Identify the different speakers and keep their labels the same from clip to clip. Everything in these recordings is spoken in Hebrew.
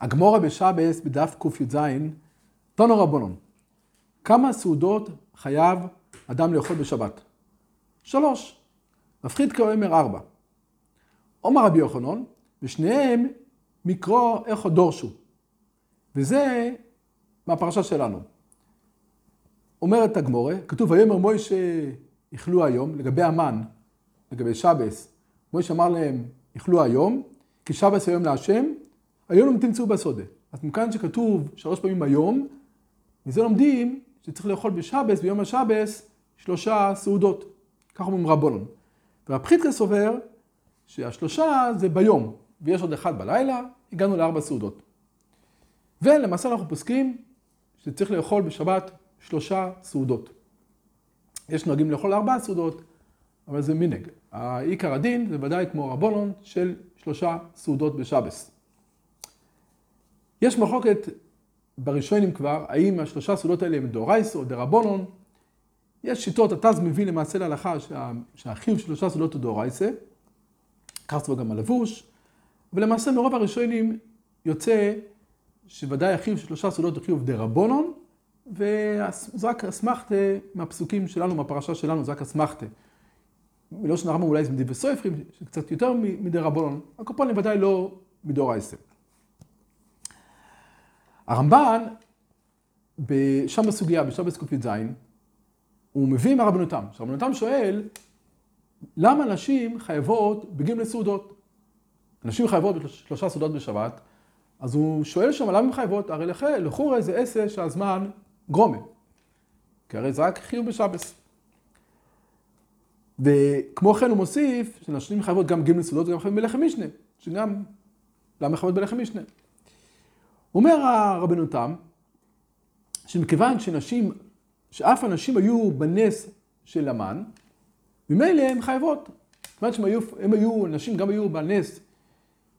Speaker 1: הגמורה בשבס בדף קי"ז, טונו רבונון. כמה סעודות חייב אדם לאכול בשבת? שלוש. מפחיד כאומר ארבע. עומר רבי יוחנן, ושניהם מקרו איכו דורשו. וזה מהפרשה שלנו. אומרת הגמורה, כתוב ויאמר מוישה איכלו היום, לגבי המן, לגבי שבס, מוישה אמר להם איכלו היום, כי שבס היום להשם, היום לא תמצאו בסודה. אז מכאן שכתוב שלוש פעמים היום, מזה לומדים שצריך לאכול בשבס, ביום השבס, שלושה סעודות. כך אומרים רבונון. והפחיתקה סובר שהשלושה זה ביום, ויש עוד אחד בלילה, הגענו לארבע סעודות. ולמעשה אנחנו פוסקים שצריך לאכול בשבת שלושה סעודות. יש נוהגים לאכול ארבע סעודות, אבל זה מנהג. העיקר הדין זה ודאי כמו רבונון של שלושה סעודות בשבס. יש מחלוקת בראשונים כבר, האם השלושה סעודות האלה הם דאורייס או דרבונון. יש שיטות, התז מביא למעשה להלכה שה, שהחיוב של שלושה סעודות הוא דאורייסה, כך גם הלבוש, ולמעשה מרוב הראשונים יוצא שוודאי החיוב של שלושה סעודות הוא חיוב דרבונון, וזה רק אסמכתה מהפסוקים שלנו, מהפרשה שלנו, זה רק אסמכתה. מלושן הרמב"ם אולי זה מדיבי סופרים, שקצת יותר מדרבונון, הקופונים ודאי לא מדאורייסה. הרמב"ן, שם בסוגיה, בשבס ק"ז, הוא מביא מהרבנותם. שהרבנותם שואל, למה נשים חייבות בגין לסעודות? נשים חייבות בשלושה סעודות בשבת, אז הוא שואל שם, למה הן חייבות? הרי לכאורה זה עשר שהזמן גרומה. כי הרי זה רק חיוב בשבס. וכמו כן הוא מוסיף, שנשים חייבות גם ג' לסעודות וגם חייבות בלחם משנה, שגם, למה חייבות בלחם משנה? אומר הרבנו תם, שמכיוון שנשים, שאף הנשים היו בנס של המן, ממילא הן חייבות. כיוון שהם היו, הם היו, נשים גם היו בנס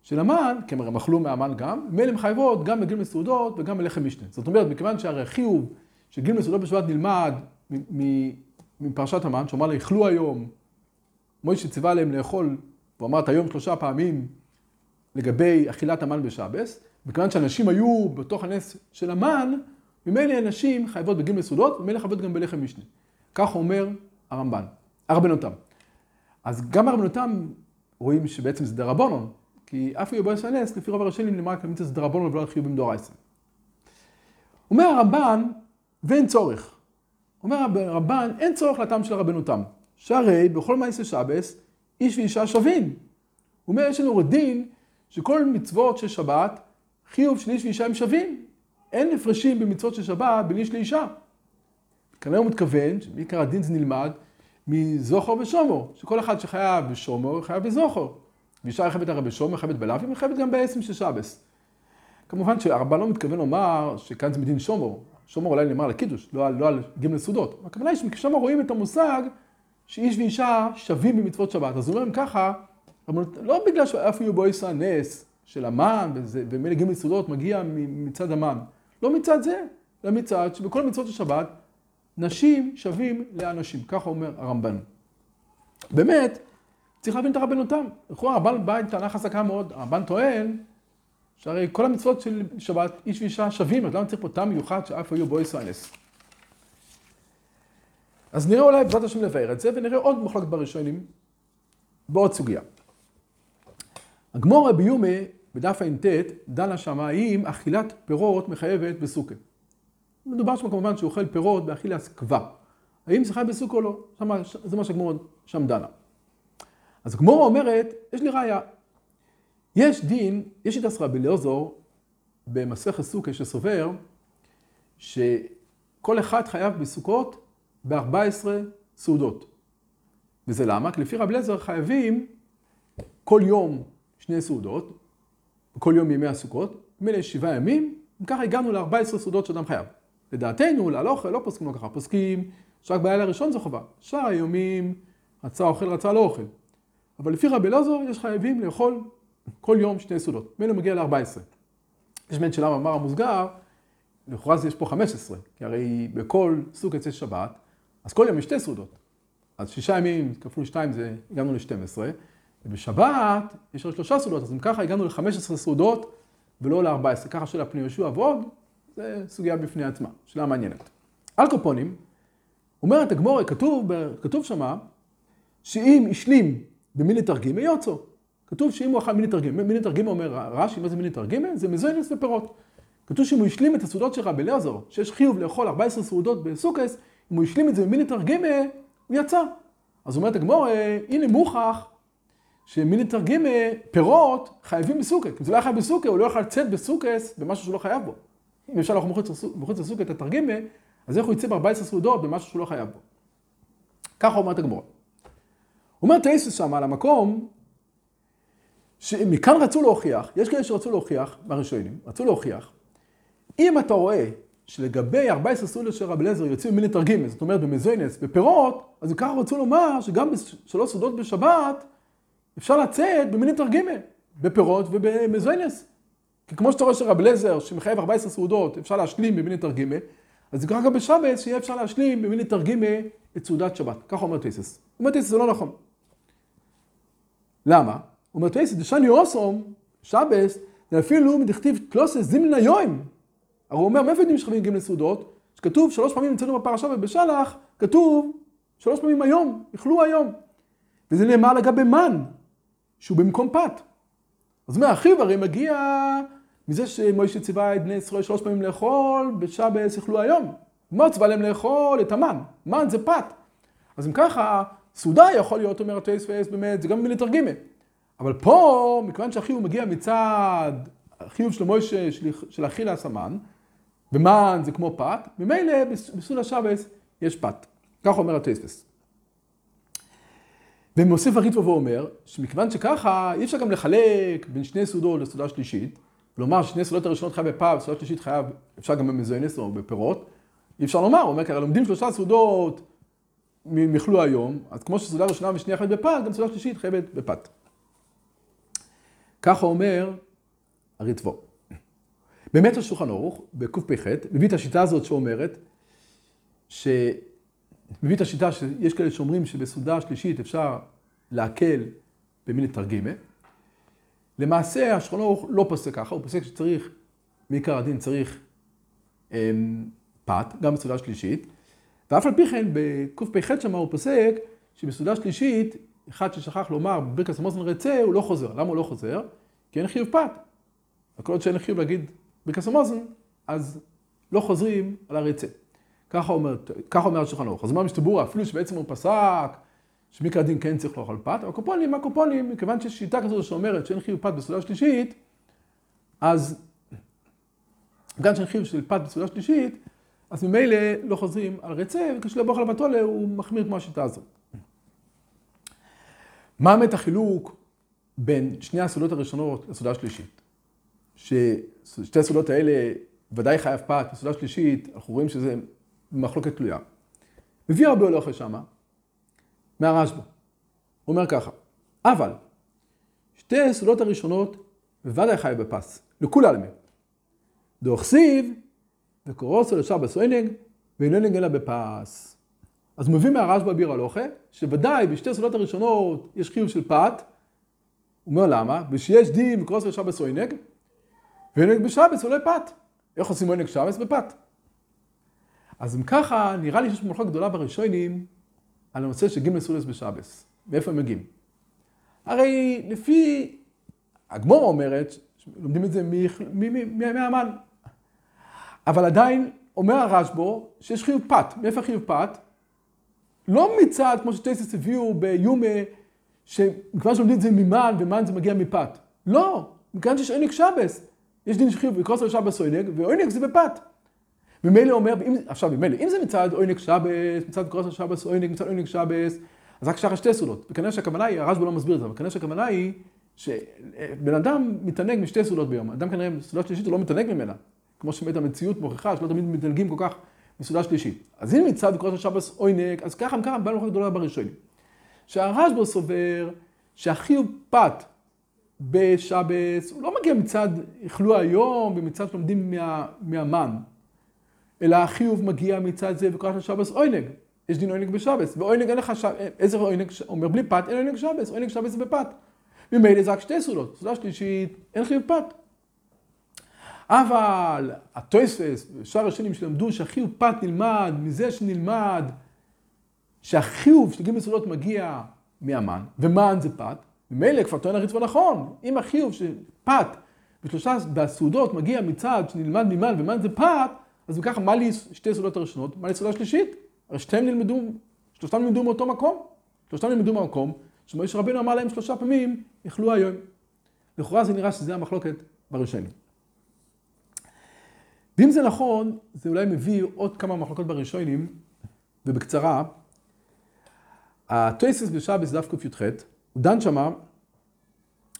Speaker 1: של המן, כי הם אכלו מהמן גם, ממילא הן חייבות גם בגיל מסעודות וגם בלחם משנה. זאת אומרת, מכיוון שהרי החיוב של גיל מסעודות בשבת נלמד מפרשת המן, שאומר לה, אכלו היום, מוישה ציווה עליהם לאכול, הוא אמר את היום שלושה פעמים לגבי אכילת המן בשבס, מכיוון שאנשים היו בתוך הנס של המן, ממילא הנשים חייבות בגיל מסעודות, וממילא חייבות גם בלחם משנה. כך אומר הרמב"ן, הרבנותם. אז גם הרבנותם רואים שבעצם זה דרבנון, כי אף יבוא יש הנס, לפי רוב הראשונים נאמר כמיתוס דרבנון ולא חיובים דאורייסא. אומר הרמב"ן, ואין צורך. אומר הרמב"ן, אין צורך לטעם של הרבנותם. שהרי בכל מעשה שבס, איש ואישה שווים. הוא אומר, יש לנו דין שכל מצוות של שבת, חיוב של איש ואישה הם שווים. אין הפרשים במצוות של שבת בין איש לאישה. כנראה הוא מתכוון שבעיקר הדין זה נלמד מזוכר ושומר, שכל אחד שחייב בשומר חייב בזוכר. ואישה חייבת הרי בשומר, חייבת בלאו, חייבת גם בעצם של שבס. כמובן שהרמב"ן לא מתכוון לומר שכאן זה מדין שומר. שומר אולי נאמר לקידוש, לא, לא על ג' סעודות. הכוונה היא ששם רואים את המושג שאיש ואישה שווים במצוות שבת. אז הוא אומר אם ככה, לא בגלל שאף יהיו בו נס של המן, ומילא ג' סעודות מגיע מצד המן. לא מצד זה, אלא מצד שבכל מצוות של שבת, נשים שווים לאנשים. ככה אומר הרמב"ן. באמת, צריך להבין את הרבנותם. לכאורה הרמב"ן בא עם טענה חזקה מאוד. הרמב"ן טוען שהרי כל המצוות של שבת, איש ואישה שווים, אז למה צריך פה טעם מיוחד שאף היו בו ישראל נס? אז נראה אולי בעזרת השם לבאר את זה, ונראה עוד מחלוקת בראשונים בעוד סוגיה. הגמור רבי יומה בדף ע"ט דנה שמה האם אכילת פירות מחייבת בסוכה. מדובר שם כמובן שהוא אוכל פירות באכילת קבע. האם זה חייב בסוכה או לא? שמה, זה מה שהגמור שם דנה. אז הגמור אומרת, יש לי ראיה. יש דין, יש את רבי אליעזור במסכת סוכה שסובר שכל אחד חייב בסוכות ב-14 סעודות. וזה למה? כי לפי רבי אליעזר חייבים כל יום שני סעודות, כל יום ימי הסוכות, מילא שבעה ימים, וככה הגענו ל-14 סעודות שאדם חייב. לדעתנו, להלוך, לא פוסקים לא ככה, פוסקים שרק בלילה הראשון זו חובה. שאר היומים, רצה אוכל, רצה לא אוכל. אבל לפי רבי אלעזר יש חייבים לאכול כל יום שני סעודות. מילא מגיע ל-14. יש באמת שאלה במאמר המוסגר, לכאורה יש פה 15, כי הרי בכל סוג יצא שבת, אז כל יום יש שתי סעודות. אז שישה ימים כפול שתיים זה, הגענו ל-12, ובשבת יש רק שלושה סעודות, אז אם ככה הגענו ל-15 סעודות ולא ל-14. ככה של הפני יהושע ועוד, זה סוגיה בפני עצמה, שאלה מעניינת. על קופונים, אומרת הגמורה, כתוב, כתוב שמה, שאם השלים במיני תרגימי יוצא. כתוב שאם הוא אכל מיני תרגימי, מיני תרגימי אומר רש"י, מה זה מיני תרגימי? זה מזוינס ופירות. כתוב שאם הוא השלים את הסעודות של רבי אליעזר, שיש חיוב לאכול 14 סעודות בסוכס, אם הוא השלים את זה במיני תרגימי, הוא יצא. אז אומרת הגמורה, הנה מוכח שמיני תרגימי, פירות, חייבים בסוכה. אם זה לא היה חייב בסוכה, הוא לא יכול לצאת בסוכס במשהו שהוא לא חייב בו. אם אפשר לאכול מחוץ לסוכה את התרגימי, אז איך הוא יצא ב-14 סעודות במשהו שהוא לא חייב בו? ככה אומרת הגמורה. אומר טייסס שם על המקום, שמכאן רצו להוכיח, יש כאלה שרצו להוכיח, מהראשונים, רצו להוכיח, אם אתה רואה שלגבי 14 סעודות של רב אליעזר יוצאים מיני תרגימי, זאת אומרת במזוינס, בפירות, אז ככה רצו לומר שגם בשלוש סעודות בשבת אפשר לצאת במיני תרגימי, בפירות ובמזוינס. כי כמו שאתה רואה שרב אליעזר, שמחייב 14 סעודות, אפשר להשלים במיני תרגימי, אז זה גם בשבת, שיהיה אפשר להשלים במיני תרגימי את סעודת שבת. ככה אומר טייסס. אומר טייסס, זה לא נכון. למה? אומר טייסס, דשני אוסום, שבס, זה אפילו מדכתיב קלוסס זימנה יוים. הרי הוא אומר, מאיפה יודעים שחייבים ג' סעודות? שכתוב שלוש פעמים אצלנו בפרשה ובשלח, כתוב שלוש פעמים היום, יאכלו היום. וזה נאמר לגבי מן, שהוא במקום פת. אז אומר, אחיו הרי מגיע מזה שמוישה ציווה את בני ישראל שלוש פעמים לאכול, בשבס יאכלו היום. מה ציווה להם לאכול? את המן. מן זה פת. אז אם ככה, סעודה יכול להיות, אומר הטייס באמת, זה גם במילי תרגימה. אבל פה, מכיוון שהחיוב מגיע מצד החיוב של מוישה של אכילה סמן, ומן זה כמו פת, ממילא בסעודה שבס יש פת. כך אומר הטייספס. ומוסיף הריטבו ואומר, שמכיוון שככה, אי אפשר גם לחלק בין שני סעודות לסעודה שלישית, כלומר ששני סעודות הראשונות חייב בפעם, וסעודה שלישית חייב, אפשר גם במזוינס או בפירות, אי אפשר לומר, הוא אומר, כי הרי לומדים שלושה סעודות מיכלו היום, אז כמו שסעודה ראשונה ושנייה חייבת בפת, גם סעודה שלישית חייבת בפת. ככה אומר הריטבו. באמת השולחן ערוך, בקפ"ח, מביא את השיטה הזאת שאומרת, ש... מביא את השיטה שיש כאלה שאומרים שבסעודה שלישית אפשר להקל במיני תרגימה. למעשה השולחן ערוך לא פוסק ככה, הוא פוסק שצריך, מעיקר הדין צריך אמ, פת, גם בסעודה שלישית, ואף על פי כן בקפ"ח שם הוא פוסק שבסעודה שלישית, אחד ששכח לומר בברכת המוזן רצה, הוא לא חוזר. למה הוא לא חוזר? כי אין חיוב פת. וכל עוד שאין חיוב להגיד ברכת המוזן, אז לא חוזרים על הרצה. ככה אומר, ככה אומר השולחן ערוך. אז מה משתבורה? אפילו שבעצם הוא פסק שמקרא דין כן צריך לאכול פת, אבל קופונים, מה קופונים? מכיוון שיש שיטה כזו שאומרת שאין חיוב פת בסעודה שלישית, אז גם שאין חיוב של פת בסעודה שלישית, אז ממילא לא חוזרים על רצה, וכשלא באוכל הבתולה הוא מחמיר כמו השיטה הזאת. מה באמת החילוק בין שני הסעודות הראשונות לסעודה השלישית? ששתי הסעודות האלה ודאי חייב פת, בסעודה שלישית, אנחנו רואים שזה מחלוקת תלויה. מביא הרבה הולכת שמה, מהרשב"א. הוא אומר ככה, אבל שתי הסעודות הראשונות בוודאי חייב בפס, לכולי דאוכסיב וקורוסו לשבס עונג, ואיננו אלא בפס. אז מביא מהרשב"א ביר הלוכה, שוודאי בשתי הסעודות הראשונות יש חיוב של פת, הוא אומר למה? ושיש דין וקורוסו לשבס עונג, ועונג בשבס עולה פת. איך עושים עונג שבס? בפת. אז אם ככה, נראה לי שיש מלאכה גדולה בראשונים על הנושא של גימל סולס בשבס. מאיפה הם מגיעים? הרי לפי, הגמורה אומרת, לומדים את זה מהמן. אבל עדיין אומר הרשב"ו שיש חיוב פת. מאיפה חיוב פת? לא מצד, כמו שטייסס הביאו ביומה, שכבר שלומדים את זה ממן ומן זה מגיע מפת. לא, מכאן שיש עונג שבס. יש דין שחיוב לקרוס על שבס עונג, ועונג זה בפת. ממילא אומר, אם, עכשיו ממילא, אם זה מצד עונג שבס, מצד קרוס על שבס עונג, מצד עונג שבס, אז רק שחר שתי סעודות. וכנראה שהכוונה היא, הרשב"ו לא מסביר את זה, אבל כנראה שהכוונה היא שבן אדם מתענג משתי סעודות ביום. אדם כנראה בסעודה שלישית הוא לא מתענג ממנה. כמו שבאמת המציאות מוכיחה שלא תמיד מתענגים כל כך מסעודה שלישית. אז אם מצד קרוס על שבס עונג, אז ככה ככה בא למחלקת גדולה בראשונים. שהרשב"ו סובר שהחיוב פת בשבס, הוא לא מגיע מצד איכלו היום ומצד שלומדים מה, מהמן, אלא החיוב מגיע מצד זה וקורא של שבס עונג. יש דין עונג בשבס, ועונג אין לך שבס, איזה עונג, אומר בלי פת, אין עונג שבס, עונג שבס זה בפת. ממילא זה רק שתי סעודות, סעודה שלישית, אין חיוב פת. אבל הטויספס ושאר השנים שלמדו שהחיוב פת נלמד מזה שנלמד שהחיוב של ג' סעודות מגיע מהמן, ומן זה פת, ממילא כבר טוען הרצפה נכון, אם החיוב של פת בשלושה, בסעודות מגיע מצד שנלמד ממן ומן זה פת, אז בככה מה לי שתי סעודות הראשונות, מה לי סעודה שלישית? הרי שתיהם נלמדו, שלושתם נלמדו מאותו מקום, שלושתם נלמדו מהמקום, שמויש רבינו אמר להם שלושה פעמים, יכלו היום. לכאורה זה נראה שזה המחלוקת בראשונים. ואם זה נכון, זה אולי מביא עוד כמה מחלוקות בראשונים, ובקצרה, הטויסס בשבס דף קי"ח, הוא דן שמה,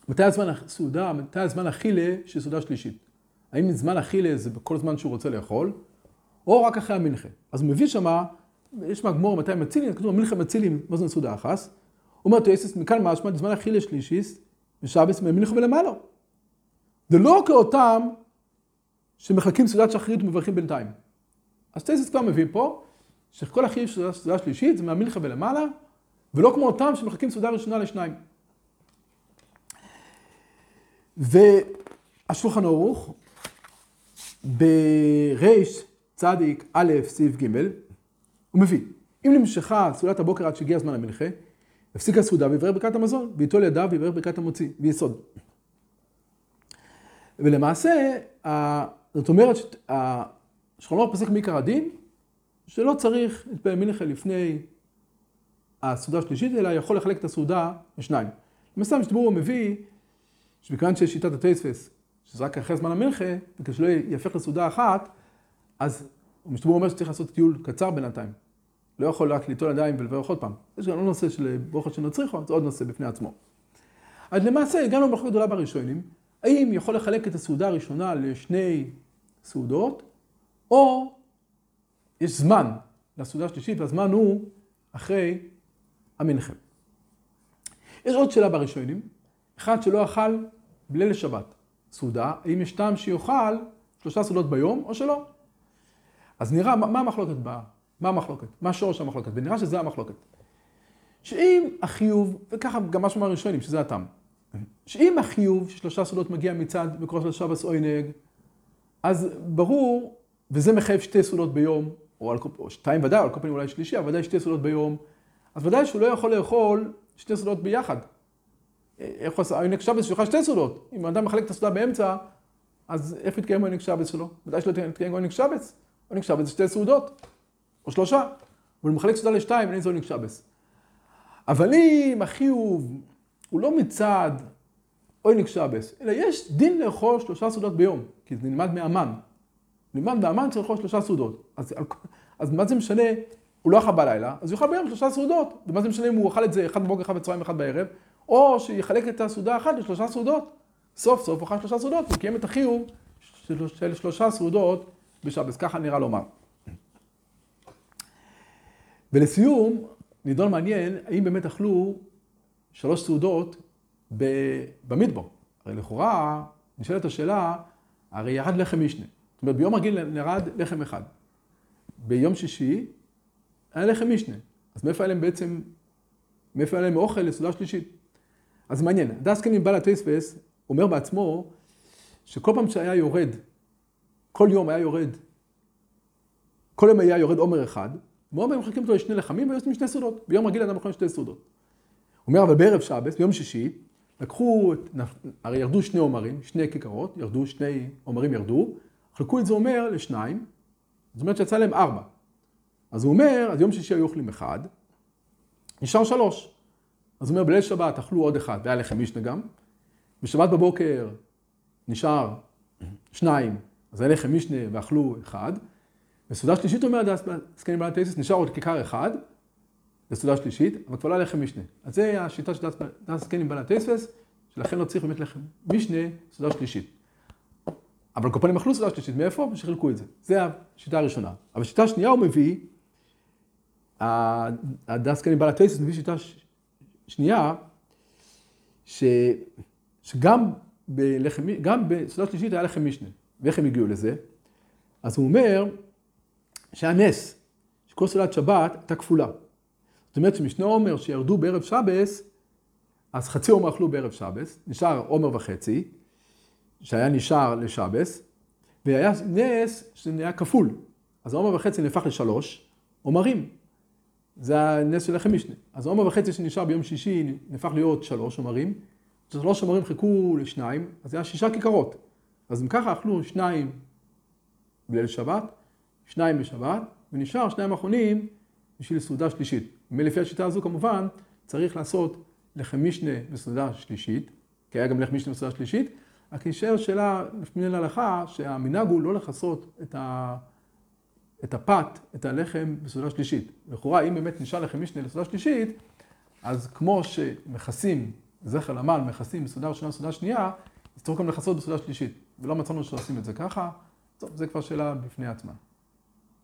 Speaker 1: מתי הזמן הסעודה, מתי הזמן אכילה של סעודה שלישית. האם זמן אכילה זה בכל זמן שהוא רוצה לאכול, או רק אחרי המנחה. אז הוא מביא שמה, יש מהגמור מתי מצילים, כתוב מלכה מצילים, מה זה סעודה אחס. אומר טויסס, מכאן משמע, זמן אכילה שלישיס, בשבס ממלכה ולמעלה. זה לא כאותם שמחלקים סעודת שחרית ומברכים בינתיים. אז טייסס כבר מביא פה, שכל של סעודה שלישית זה מהמלכה ולמעלה, ולא כמו אותם שמחלקים סעודה ראשונה לשניים. והשולחן ערוך, בריש צדיק א' סעיף ג', הוא מביא, אם נמשכה סעודת הבוקר עד שהגיע זמן המלכה, הפסיקה סעודה ויברר ברכת המזון, וייטול ידיו ויברר ברכת המוציא, ויסוד. ולמעשה, זאת אומרת, השולחן ערוך פוסק מעיקר הדין, שלא צריך להתפלל מלכה לפני הסעודה השלישית, אלא יכול לחלק את הסעודה לשניים. למעשה המשתבור הוא מביא, שמכיוון שיש שיטת הטייספס, שזה רק אחרי זמן המלכה, וכשלא יהפך לסעודה אחת, אז המשתבור אומר שצריך לעשות טיול קצר בינתיים. לא יכול רק ליטול ידיים ולברך עוד פעם. יש גם עוד נושא של ברוכת שנוצריכו, זה עוד נושא בפני עצמו. אז למעשה הגענו במחלוקת גדולה בראשונים, האם יכול לחלק את הסעודה הראשונה לשני סעודות, או יש זמן לסעודה השלישית, והזמן הוא אחרי המנחם. יש עוד שאלה בראשונים, אחד שלא אכל בליל שבת סעודה, האם יש טעם שיאכל שלושה סעודות ביום או שלא? אז נראה, מה המחלוקת באה? מה המחלוקת? מה שורש המחלוקת? ונראה שזה המחלוקת. שאם החיוב, וככה גם משהו מהראשונים, שזה הטעם, שאם החיוב של שלושה סעודות מגיע מצד מקורו של שבס עוינג, אז ברור, וזה מחייב שתי סעודות ביום, או, על, או שתיים ודאי, או על כל פנים אולי שלישי, אבל ודאי שתי סעודות ביום, אז ודאי שהוא לא יכול לאכול שתי סעודות ביחד. איך הוא עושה? העונג שבס שלך שתי סעודות. אם אדם מחלק את הסעודה באמצע, אז איפה יתקיים העונג שבס שלו? ודאי שלא יתקיים העונג שבס. עונג שבס זה שתי סעודות, או שלושה. אבל מחלק סעודה לשתיים, אין זה עונג שבס. אבל אם החיוב הוא לא מצד עונג שבס, אלא יש דין לאכול שלושה סעודות ביום, כי זה נלמד מאמן. נלמד מאמן צריך לאכול שלושה סעודות. אז, אז מה זה משנה הוא לא אכל בלילה, אז הוא יאכל ביום שלושה סעודות. ומה זה משנה אם הוא אכל את זה אחד בבוקר, אחד בצהריים, אחד בערב, או שיחלק את הסעודה אחת לשלושה סעודות. סוף סוף אכל שלושה סעודות, הוא קיים את החיוב של שלושה סעודות בשבס, ככה נראה לומר. ולסיום, נידון מעניין, האם באמת אכלו שלוש סעודות במדבור. הרי לכאורה, נשאלת השאלה, הרי ירד לחם משנה. זאת אומרת, ביום רגיל נרד לחם אחד. ביום שישי היה לחם משנה. אז מאיפה היה להם בעצם, מאיפה היה להם אוכל לסעודה שלישית? אז מעניין, דסקן עם בעל הטייספס אומר בעצמו שכל פעם שהיה יורד, כל יום היה יורד, כל יום היה יורד עומר אחד, ועומר מחלקים אותו לשני לחמים ויוצאים שתי סעודות. ביום רגיל אדם יכול שתי סעודות. הוא אומר, אבל בערב שבס, ביום שישי, לקחו, הרי ירדו שני עומרים, שני כיכרות, ירדו, שני עומרים ירדו, חלקו את זה אומר לשניים, זאת אומרת שיצא להם ארבע. אז הוא אומר, אז יום שישי היו אוכלים אחד, נשאר שלוש. אז הוא אומר, בליל שבת אכלו עוד אחד, והיה לחם משנה גם. בשבת בבוקר נשאר שניים, אז היה לחם משנה ואכלו אחד. בסעודה שלישית אומר זקנים בעלת טייסס, נשאר עוד כיכר אחד, בסעודה שלישית, אבל כבר לא היה לחם משנה. אז זה השיטה של דעת זקנים בעלת טייסס, שלכן לא צריך באמת לחם משנה, סעודה שלישית. אבל כל פנים אכלו סעודה שלישית, מאיפה? ושחילקו את זה. זה השיטה הראשונה. אבל השיטה השנייה הוא מביא, הדסקני בעל הטייסס מביא שיטה שנייה, ש, שגם בלחם, גם בסעודה שלישית היה לחם משנה. ואיך הם הגיעו לזה? אז הוא אומר שהיה נס, שכל סעודת שבת הייתה כפולה. זאת אומרת שמשנה עומר שירדו בערב שבס, אז חצי עומר אכלו בערב שבס, נשאר עומר וחצי, שהיה נשאר לשבס, והיה נס שזה נהיה כפול. אז העומר וחצי נהפך לשלוש עומרים. זה הנס של לחם משנה. אז העומר וחצי שנשאר ביום שישי נהפך להיות שלוש עומרים. שלוש עומרים חיכו לשניים, אז זה היה שישה כיכרות. אז אם ככה אכלו שניים בליל שבת, שניים בשבת, ונשאר שניים אחרונים בשביל סעודה שלישית. ולפי השיטה הזו כמובן צריך לעשות לחם משנה בסעודה שלישית, כי היה גם לחם משנה בסעודה שלישית, רק נשאר שאלה לפני להלכה שהמנהג הוא לא לכסות את, ה... את הפת, את הלחם בסעודה שלישית. לכאורה אם באמת נשאר לחם משנה לסעודה שלישית, אז כמו שמכסים, זכר למען מכסים בסעודה ראשונה בסעודה שנייה, אז צריך גם לכסות בסעודה שלישית. ולא מצאנו שעושים את זה ככה, טוב, זה כבר שאלה בפני עצמה.